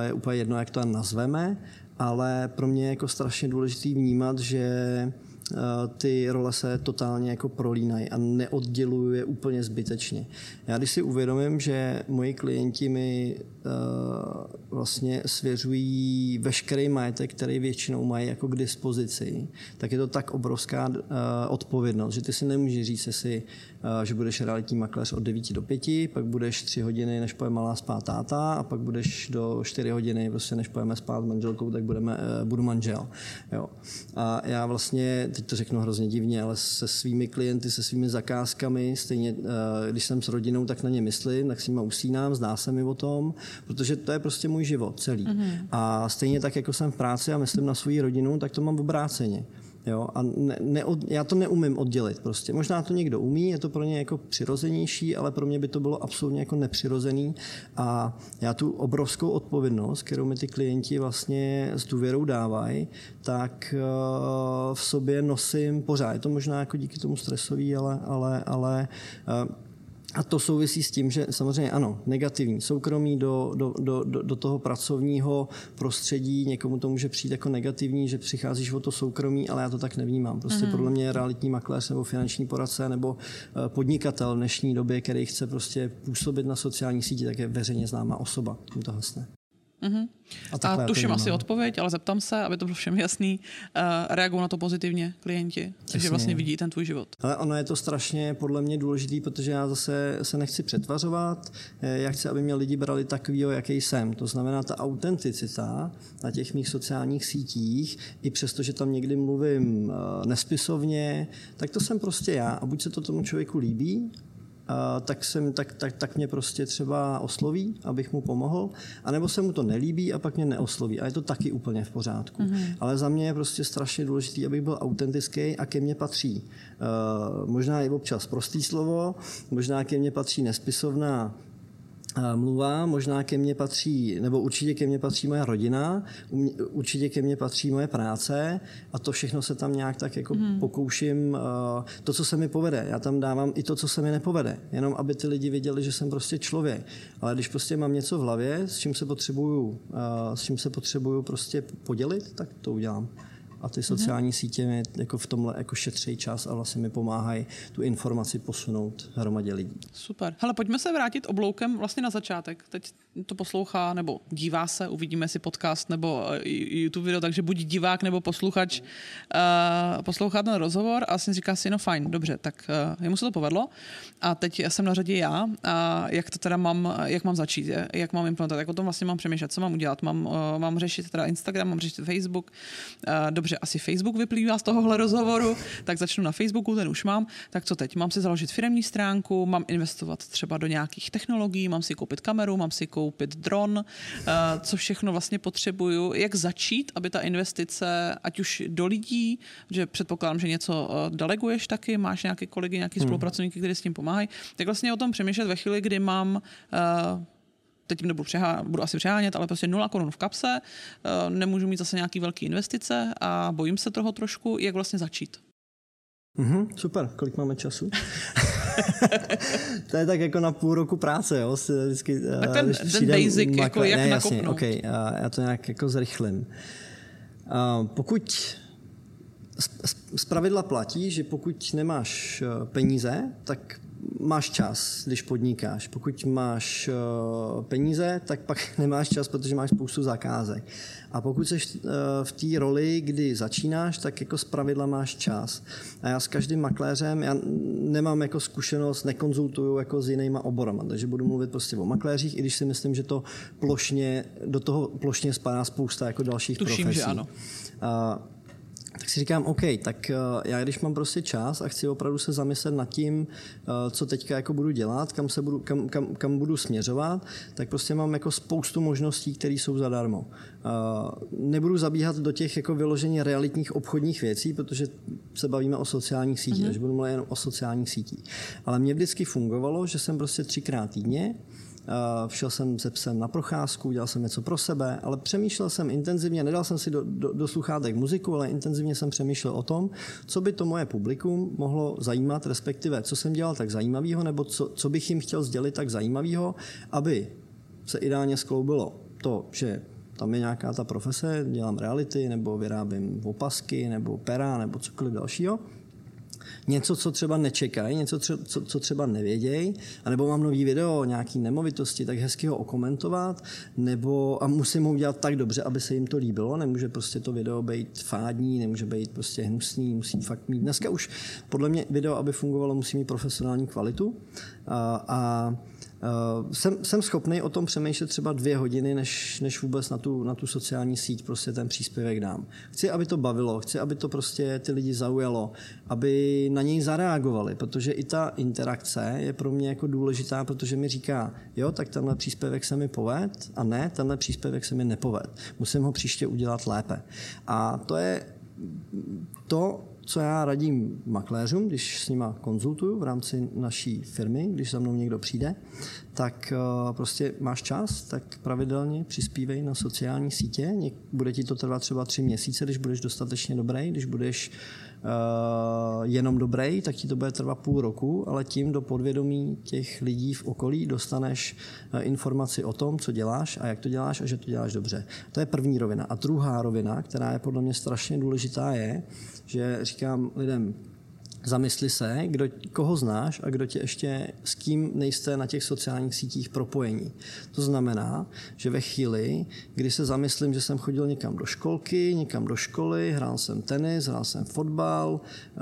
je úplně jedno, jak to nazveme, ale pro mě je jako strašně důležitý vnímat, že ty role se totálně jako prolínají a neodděluju je úplně zbytečně. Já když si uvědomím, že moji klienti mi uh, vlastně svěřují veškerý majetek, který většinou mají jako k dispozici, tak je to tak obrovská uh, odpovědnost, že ty si nemůžeš říct si, že budeš realitní makléř od 9 do 5, pak budeš 3 hodiny, než poje malá spát táta a pak budeš do 4 hodiny, prostě než pojeme spát s manželkou, tak budeme, budu manžel. Jo. A já vlastně teď to řeknu hrozně divně, ale se svými klienty, se svými zakázkami, stejně eh, když jsem s rodinou, tak na ně myslím, tak s nimi usínám, zdá se mi o tom, protože to je prostě můj život celý. Mm-hmm. A stejně tak, jako jsem v práci a myslím na svou rodinu, tak to mám v obráceně. Jo? A ne, ne, já to neumím oddělit prostě. Možná to někdo umí, je to pro ně jako přirozenější, ale pro mě by to bylo absolutně jako nepřirozený. A já tu obrovskou odpovědnost, kterou mi ty klienti vlastně s důvěrou dávají, tak uh, v sobě nosím pořád. Je to možná jako díky tomu stresový, ale, ale, ale uh, a to souvisí s tím, že samozřejmě ano, negativní soukromí do, do, do, do toho pracovního prostředí, někomu to může přijít jako negativní, že přicházíš o to soukromí, ale já to tak nevnímám. Prostě mm. podle mě realitní makléř nebo finanční poradce nebo eh, podnikatel v dnešní době, který chce prostě působit na sociální síti, tak je veřejně známá osoba. Tím to hasne. Mm-hmm. A, a tuším asi odpověď, ale zeptám se, aby to bylo všem jasný. Uh, reagují na to pozitivně klienti, takže vlastně vidí ten tvůj život. Ale ono je to strašně podle mě důležitý, protože já zase se nechci přetvařovat. Eh, já chci, aby mě lidi brali takovýho, jaký jsem. To znamená, ta autenticita na těch mých sociálních sítích, i přesto, že tam někdy mluvím eh, nespisovně, tak to jsem prostě já. A buď se to tomu člověku líbí, tak, jsem, tak, tak, tak mě prostě třeba osloví, abych mu pomohl, anebo se mu to nelíbí a pak mě neosloví. A je to taky úplně v pořádku. Mm-hmm. Ale za mě je prostě strašně důležité, abych byl autentický a ke mně patří. Uh, možná i občas prostý slovo, možná ke mně patří nespisovná mluva, možná ke mně patří, nebo určitě ke mně patří moje rodina, určitě ke mně patří moje práce a to všechno se tam nějak tak jako hmm. pokouším, to, co se mi povede. Já tam dávám i to, co se mi nepovede, jenom aby ty lidi věděli, že jsem prostě člověk. Ale když prostě mám něco v hlavě, s čím se potřebuju, s čím se potřebuju prostě podělit, tak to udělám a ty sociální mm-hmm. sítě mi jako v tomhle jako šetří čas a vlastně mi pomáhají tu informaci posunout hromadě lidí. Super. Hele, pojďme se vrátit obloukem vlastně na začátek. Teď to poslouchá nebo dívá se, uvidíme si podcast nebo eh, YouTube video, takže buď divák nebo posluchač uh, poslouchá ten rozhovor a vlastně říká si, no fajn, dobře, tak uh, jemu se to povedlo. A teď jsem na řadě já. A jak to teda mám, jak mám začít, jak mám implementovat, jak o tom vlastně mám přemýšlet, co mám udělat, mám, uh, mám řešit teda Instagram, mám řešit Facebook, uh, dobře, asi Facebook vyplývá z tohohle rozhovoru, tak začnu na Facebooku, ten už mám, tak co teď, mám si založit firmní stránku, mám investovat třeba do nějakých technologií, mám si koupit kameru, mám si koupit koupit dron, eh, co všechno vlastně potřebuju, jak začít, aby ta investice, ať už do lidí, že předpokládám, že něco eh, deleguješ taky, máš nějaké kolegy, nějaký hmm. spolupracovníky, kteří s tím pomáhají, tak vlastně o tom přemýšlet ve chvíli, kdy mám eh, teď nebudu přehá, budu asi přehánět, ale prostě nula korun v kapse, nemůžu mít zase nějaký velký investice a bojím se toho trošku, jak vlastně začít. Mm-hmm, super, kolik máme času? to je tak jako na půl roku práce, jo? Vždycky, tak ten, ten basic, makle... jako jak ne, jasně, nakopnout. Okay, já to nějak jako zrychlím. Pokud z pravidla platí, že pokud nemáš eh, peníze, tak máš čas, když podnikáš. Pokud máš uh, peníze, tak pak nemáš čas, protože máš spoustu zakázek. A pokud jsi uh, v té roli, kdy začínáš, tak jako pravidla máš čas. A já s každým makléřem, já nemám jako zkušenost, nekonzultuju jako s jinýma oborama, takže budu mluvit prostě o makléřích, i když si myslím, že to plošně, do toho plošně spadá spousta jako dalších Tuším, profesí. že ano. Uh, tak si říkám, OK, tak já když mám prostě čas a chci opravdu se zamyslet nad tím, co teďka jako budu dělat, kam, se budu, kam, kam, kam budu směřovat, tak prostě mám jako spoustu možností, které jsou zadarmo. Nebudu zabíhat do těch jako vyloženě realitních obchodních věcí, protože se bavíme o sociálních sítích, mm-hmm. že budu mluvit jenom o sociálních sítích. Ale mě vždycky fungovalo, že jsem prostě třikrát týdně šel jsem se psem na procházku, dělal jsem něco pro sebe, ale přemýšlel jsem intenzivně, nedal jsem si do, do, do sluchátek muziku, ale intenzivně jsem přemýšlel o tom, co by to moje publikum mohlo zajímat, respektive co jsem dělal tak zajímavého, nebo co, co bych jim chtěl sdělit tak zajímavého, aby se ideálně skloubilo to, že tam je nějaká ta profese, dělám reality, nebo vyrábím opasky, nebo pera, nebo cokoliv dalšího, něco, co třeba nečekají, něco, co, co třeba nevědějí, anebo mám nový video o nějaký nemovitosti, tak hezky ho okomentovat, nebo a musím ho udělat tak dobře, aby se jim to líbilo, nemůže prostě to video být fádní, nemůže být prostě hnusný, musí fakt mít. Dneska už podle mě video, aby fungovalo, musí mít profesionální kvalitu a, a Uh, jsem, jsem schopný o tom přemýšlet třeba dvě hodiny, než, než vůbec na tu, na tu sociální síť prostě ten příspěvek dám. Chci, aby to bavilo, chci, aby to prostě ty lidi zaujalo, aby na něj zareagovali, protože i ta interakce je pro mě jako důležitá, protože mi říká, jo, tak tenhle příspěvek se mi poved a ne, tenhle příspěvek se mi nepoved. Musím ho příště udělat lépe. A to je to, co já radím makléřům, když s nima konzultuju v rámci naší firmy, když za mnou někdo přijde, tak eh, prostě máš čas, tak pravidelně přispívej na sociální sítě. Bude ti to trvat třeba tři měsíce, když budeš dostatečně dobrý, když budeš jenom dobrý, tak ti to bude trvat půl roku, ale tím do podvědomí těch lidí v okolí dostaneš uh, informaci o tom, co děláš a jak to děláš a že to děláš dobře. To je první rovina. A druhá rovina, která je podle mě strašně důležitá, je, že říkám lidem, zamysli se, kdo, koho znáš a kdo tě ještě s kým nejste na těch sociálních sítích propojení. To znamená, že ve chvíli, kdy se zamyslím, že jsem chodil někam do školky, někam do školy, hrál jsem tenis, hrál jsem fotbal, eh,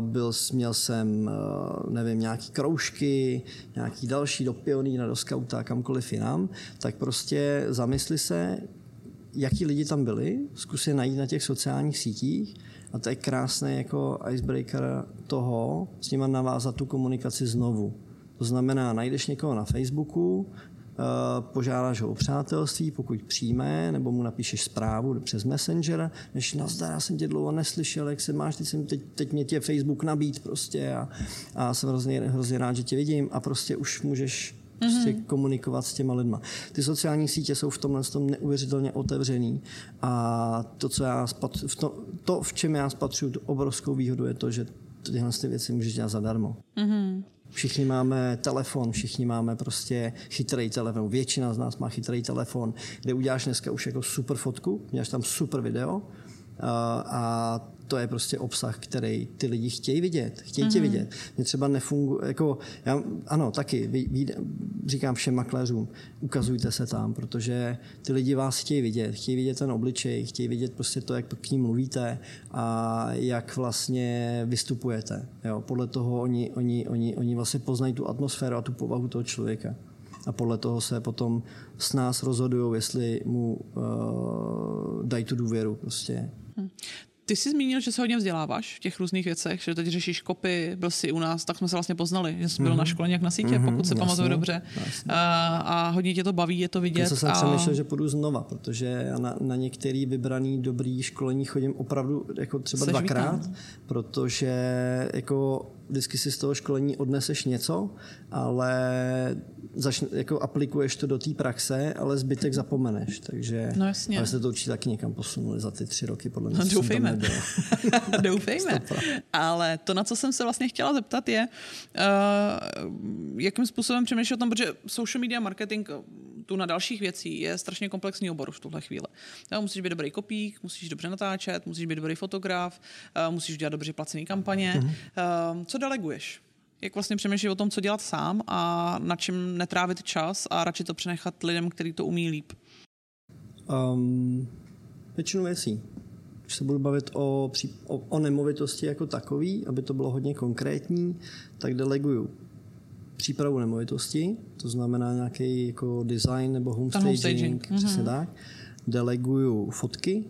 byl, měl jsem, eh, nevím, nějaký kroužky, nějaký další do pioníra, do skauta, kamkoliv jinam, tak prostě zamysli se, jaký lidi tam byli, zkus je najít na těch sociálních sítích a to je krásný jako icebreaker toho, s nima navázat tu komunikaci znovu. To znamená, najdeš někoho na Facebooku, eh, požádáš ho o přátelství, pokud přijme, nebo mu napíšeš zprávu přes Messenger, než nazdar, já jsem tě dlouho neslyšel, jak se máš, teď, jsem, teď, teď mě tě Facebook nabít prostě a, a jsem hrozně, hrozně rád, že tě vidím a prostě už můžeš prostě mm-hmm. komunikovat s těma lidma. Ty sociální sítě jsou v tomhle tom neuvěřitelně otevřený a to, co já spatřu, v to, to, v čem já spatřuju tu obrovskou výhodu, je to, že tyhle ty věci můžeš dělat zadarmo. Mm-hmm. Všichni máme telefon, všichni máme prostě chytrý telefon. Většina z nás má chytrý telefon, kde uděláš dneska už jako super fotku, uděláš tam super video a to je prostě obsah, který ty lidi chtějí vidět. Chtějí mm-hmm. tě vidět. Mě třeba nefunguje, jako, já, ano, taky, vy, vy, říkám všem makléřům, ukazujte se tam, protože ty lidi vás chtějí vidět. Chtějí vidět ten obličej, chtějí vidět prostě to, jak k ním mluvíte a jak vlastně vystupujete. Jo, podle toho oni, oni, oni, oni vlastně poznají tu atmosféru a tu povahu toho člověka a podle toho se potom s nás rozhodují, jestli mu uh, dají tu důvěru. Prostě. Ty jsi zmínil, že se hodně vzděláváš v těch různých věcech, že teď řešíš kopy, byl jsi u nás, tak jsme se vlastně poznali, že jsi byl mm-hmm. na škole nějak na sítě, mm-hmm, pokud se jasně, pamatuju dobře. A, a hodně tě to baví, je to vidět. Já jsem a... přemýšlel, že půjdu znova, protože já na, na některý vybraný dobrý školení chodím opravdu jako třeba Seš dvakrát, vítám. protože jako vždycky si z toho školení odneseš něco, ale začne, jako aplikuješ to do té praxe, ale zbytek zapomeneš. Takže no jasně. ale se to určitě taky někam posunuli za ty tři roky, podle mě. No, doufejme. doufejme. ale to, na co jsem se vlastně chtěla zeptat, je, uh, jakým způsobem přemýšlíš o tom, protože social media marketing tu na dalších věcí je strašně komplexní obor v tuhle chvíli. Jo, musíš být dobrý kopík, musíš dobře natáčet, musíš být dobrý fotograf, uh, musíš dělat dobře placené kampaně. Mm-hmm. Uh, co deleguješ? Jak vlastně přemýšlíš o tom, co dělat sám a na čem netrávit čas a radši to přenechat lidem, kteří to umí líp? Um, většinu věcí. Když se budu bavit o, o, o nemovitosti jako takový, aby to bylo hodně konkrétní, tak deleguju přípravu nemovitosti, to znamená nějaký jako design nebo homestaging, home přesně mm-hmm. tak. Deleguju fotky,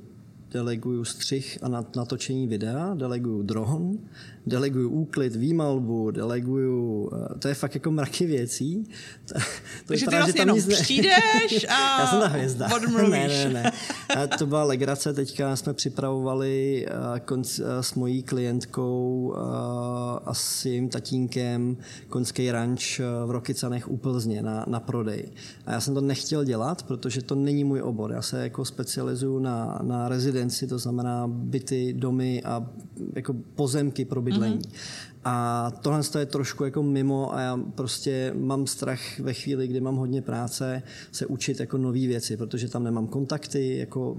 deleguju střih a natočení videa, deleguju dron, deleguju úklid, výmalbu, deleguju, eh, to je fakt jako mraky věcí. To, to Takže ty vlastně jenom ne... přijdeš a Já jsem ta hvězda. Ne, ne, ne. A to byla legrace, teďka jsme připravovali eh, konc, eh, s mojí klientkou a s jejím tatínkem konský ranč v Rokycanech u Plzně na, na prodej. A já jsem to nechtěl dělat, protože to není můj obor. Já se jako specializuju na, na rezidenci, to znamená byty, domy a jako pozemky pro bydlení bydlení. Mm-hmm. A tohle je trošku jako mimo a já prostě mám strach ve chvíli, kdy mám hodně práce, se učit jako nové věci, protože tam nemám kontakty jako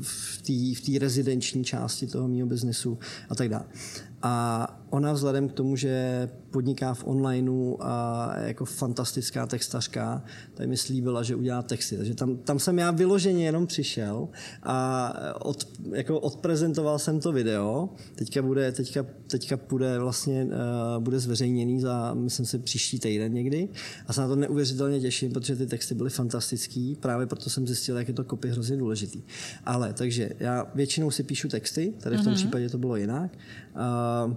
v té v rezidenční části toho mého biznesu a tak dále. A ona vzhledem k tomu, že podniká v onlineu a je jako fantastická textařka, tak mi slíbila, že udělá texty. Takže tam, tam jsem já vyloženě jenom přišel a od, jako odprezentoval jsem to video. Teďka bude, teďka, teďka bude vlastně uh, bude zveřejněný za, myslím si, příští týden někdy. A se na to neuvěřitelně těším, protože ty texty byly fantastický. Právě proto jsem zjistil, jak je to kopy hrozně důležitý. Ale takže já většinou si píšu texty, tady v tom mm-hmm. případě to bylo jinak. Uh,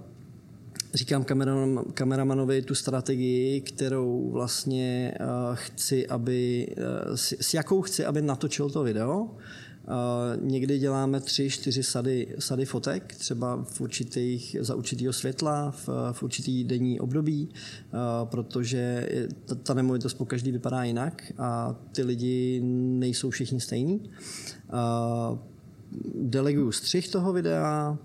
říkám kameraman, kameramanovi tu strategii, kterou vlastně uh, chci, aby, uh, s, s jakou chci, aby natočil to video. Někdy děláme tři, čtyři sady, sady fotek, třeba v určitých, za určitého světla, v, v určitý denní období, protože ta, ta nemovitost po každý vypadá jinak a ty lidi nejsou všichni stejní. Deleguju střih toho videa,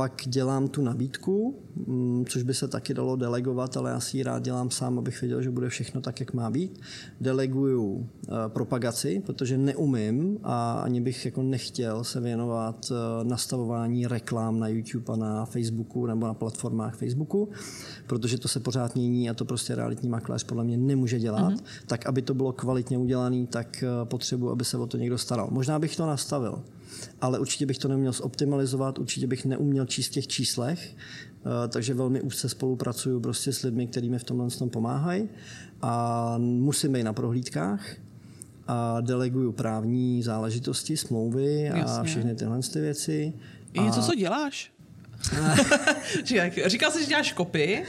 pak dělám tu nabídku, mm, což by se taky dalo delegovat, ale já si ji rád dělám sám, abych věděl, že bude všechno tak, jak má být. Deleguju eh, propagaci, protože neumím a ani bych jako nechtěl se věnovat eh, nastavování reklám na YouTube a na Facebooku nebo na platformách Facebooku, protože to se pořád mění a to prostě realitní makléř podle mě nemůže dělat. Mm-hmm. Tak, aby to bylo kvalitně udělané, tak eh, potřebuji, aby se o to někdo staral. Možná bych to nastavil ale určitě bych to neměl zoptimalizovat, určitě bych neuměl číst v těch číslech, eh, takže velmi úzce spolupracuju prostě s lidmi, kteří mi v tomhle tom pomáhají a musím být na prohlídkách a deleguju právní záležitosti, smlouvy a Jasně. všechny tyhle ty věci. Je něco, co děláš? Říkal jsi, že děláš kopy,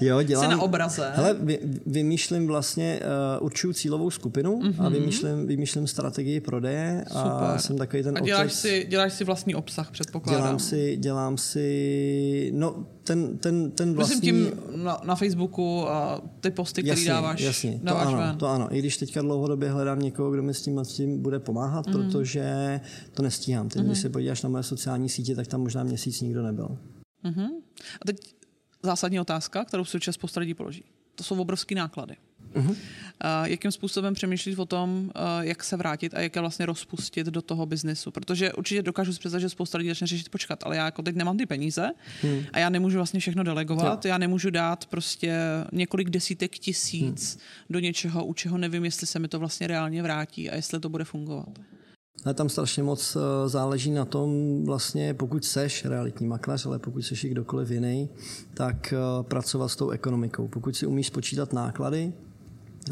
jo, dělám, jsi na obraze. Hele, vy, vymýšlím vlastně, uh, určuju cílovou skupinu mm-hmm. a mhm. vymýšlím, vymýšlím strategii prodeje a Super. jsem takový ten A děláš, otec, si, děláš si vlastní obsah, předpokládám. Dělám si, dělám si, no ten, ten, ten vlastní... Myslím tím na, na Facebooku a ty posty, které dáváš, jasně, dáváš to ano, ven. to ano. I když teďka dlouhodobě hledám někoho, kdo mi s tím, s tím bude pomáhat, mm. protože to nestíhám. Ty, mm. když mhm. se podíváš na moje sociální sítě, tak tam možná měsíc nikdo nebyl. Mm-hmm. A teď zásadní otázka, kterou si určitě spousta lidí položí. To jsou obrovské náklady. Uh-huh. Uh, jakým způsobem přemýšlíš o tom, uh, jak se vrátit a jak je vlastně rozpustit do toho biznesu? Protože určitě dokážu si představit, že spousta lidí začne řešit počkat, ale já jako teď nemám ty peníze hmm. a já nemůžu vlastně všechno delegovat, jo. já nemůžu dát prostě několik desítek tisíc hmm. do něčeho, u čeho nevím, jestli se mi to vlastně reálně vrátí a jestli to bude fungovat. Ale tam strašně moc eh, záleží na tom, vlastně, pokud seš realitní makléř, ale pokud seš i kdokoliv jiný, tak eh, pracovat s tou ekonomikou. Pokud si umíš spočítat náklady,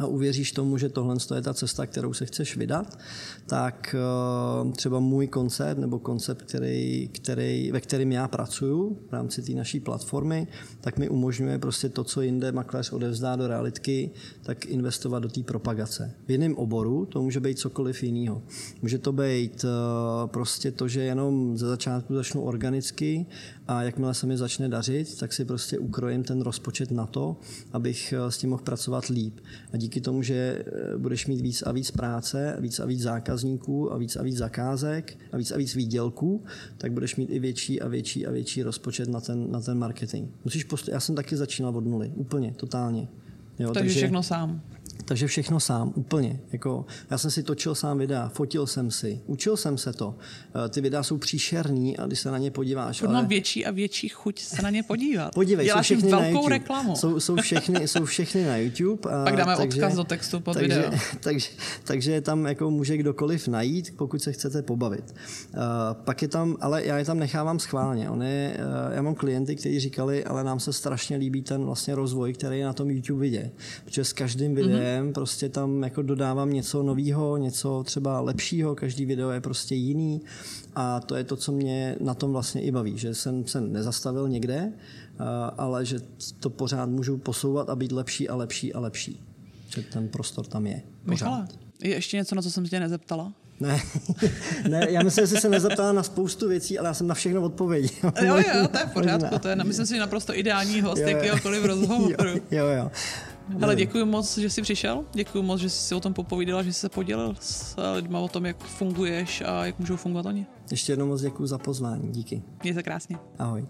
a uvěříš tomu, že tohle je ta cesta, kterou se chceš vydat, tak eh, třeba můj koncept nebo koncept, který, který, ve kterém já pracuju v rámci té naší platformy, tak mi umožňuje prostě to, co jinde makléř odevzdá do realitky, tak investovat do té propagace. V jiném oboru to může být cokoliv jiného. Může to být eh, prostě to, že jenom ze začátku začnu organicky a jakmile se mi začne dařit, tak si prostě ukrojím ten rozpočet na to, abych eh, s tím mohl pracovat líp. A díky tomu, že eh, budeš mít víc a víc práce, víc a víc zákazníků a víc a víc zakázek a víc a víc výdělků, tak budeš mít i větší a větší a větší rozpočet na ten, na ten marketing. Musíš post- Já jsem taky začínal od nuly, úplně, totálně. Jo, takže, takže všechno sám. Takže všechno sám, úplně. Jako, já jsem si točil sám videa, fotil jsem si, učil jsem se to. Eh, ty videa jsou příšerný a když se na ně podíváš. ale... mám větší a větší chuť se na ně podívat. Podívej, Děláš jsou všechny velkou na YouTube. reklamu. Jsou, jsou, všechny, jsou všechny na YouTube. A, Pak dáme takže, odkaz do textu pod takže, video. Takže, takže tam jako může kdokoliv najít, pokud se chcete pobavit. Uh, pak je tam, ale já je tam nechávám schválně. On je, uh, já mám klienty, kteří říkali, ale nám se strašně líbí ten vlastně rozvoj, který je na tom YouTube vidě. Protože s každým videem videem prostě tam jako dodávám něco nového, něco třeba lepšího, každý video je prostě jiný a to je to, co mě na tom vlastně i baví, že jsem se nezastavil někde, ale že to pořád můžu posouvat a být lepší a lepší a lepší. Že ten prostor tam je. Pořád. Michale, je ještě něco, na co jsem tě nezeptala? Ne, ne, já myslím, že jsi se nezeptala na spoustu věcí, ale já jsem na všechno odpověděl. Jo, jo, to je v pořádku, to je, myslím si, naprosto ideální host jo, jakýhokoliv rozhovoru. Jo, jo. jo. Ale děkuji moc, že jsi přišel, děkuji moc, že jsi si o tom popovídala, že jsi se podělil s lidmi o tom, jak funguješ a jak můžou fungovat oni. Ještě jednou moc děkuji za pozvání, díky. Mějte krásně. Ahoj.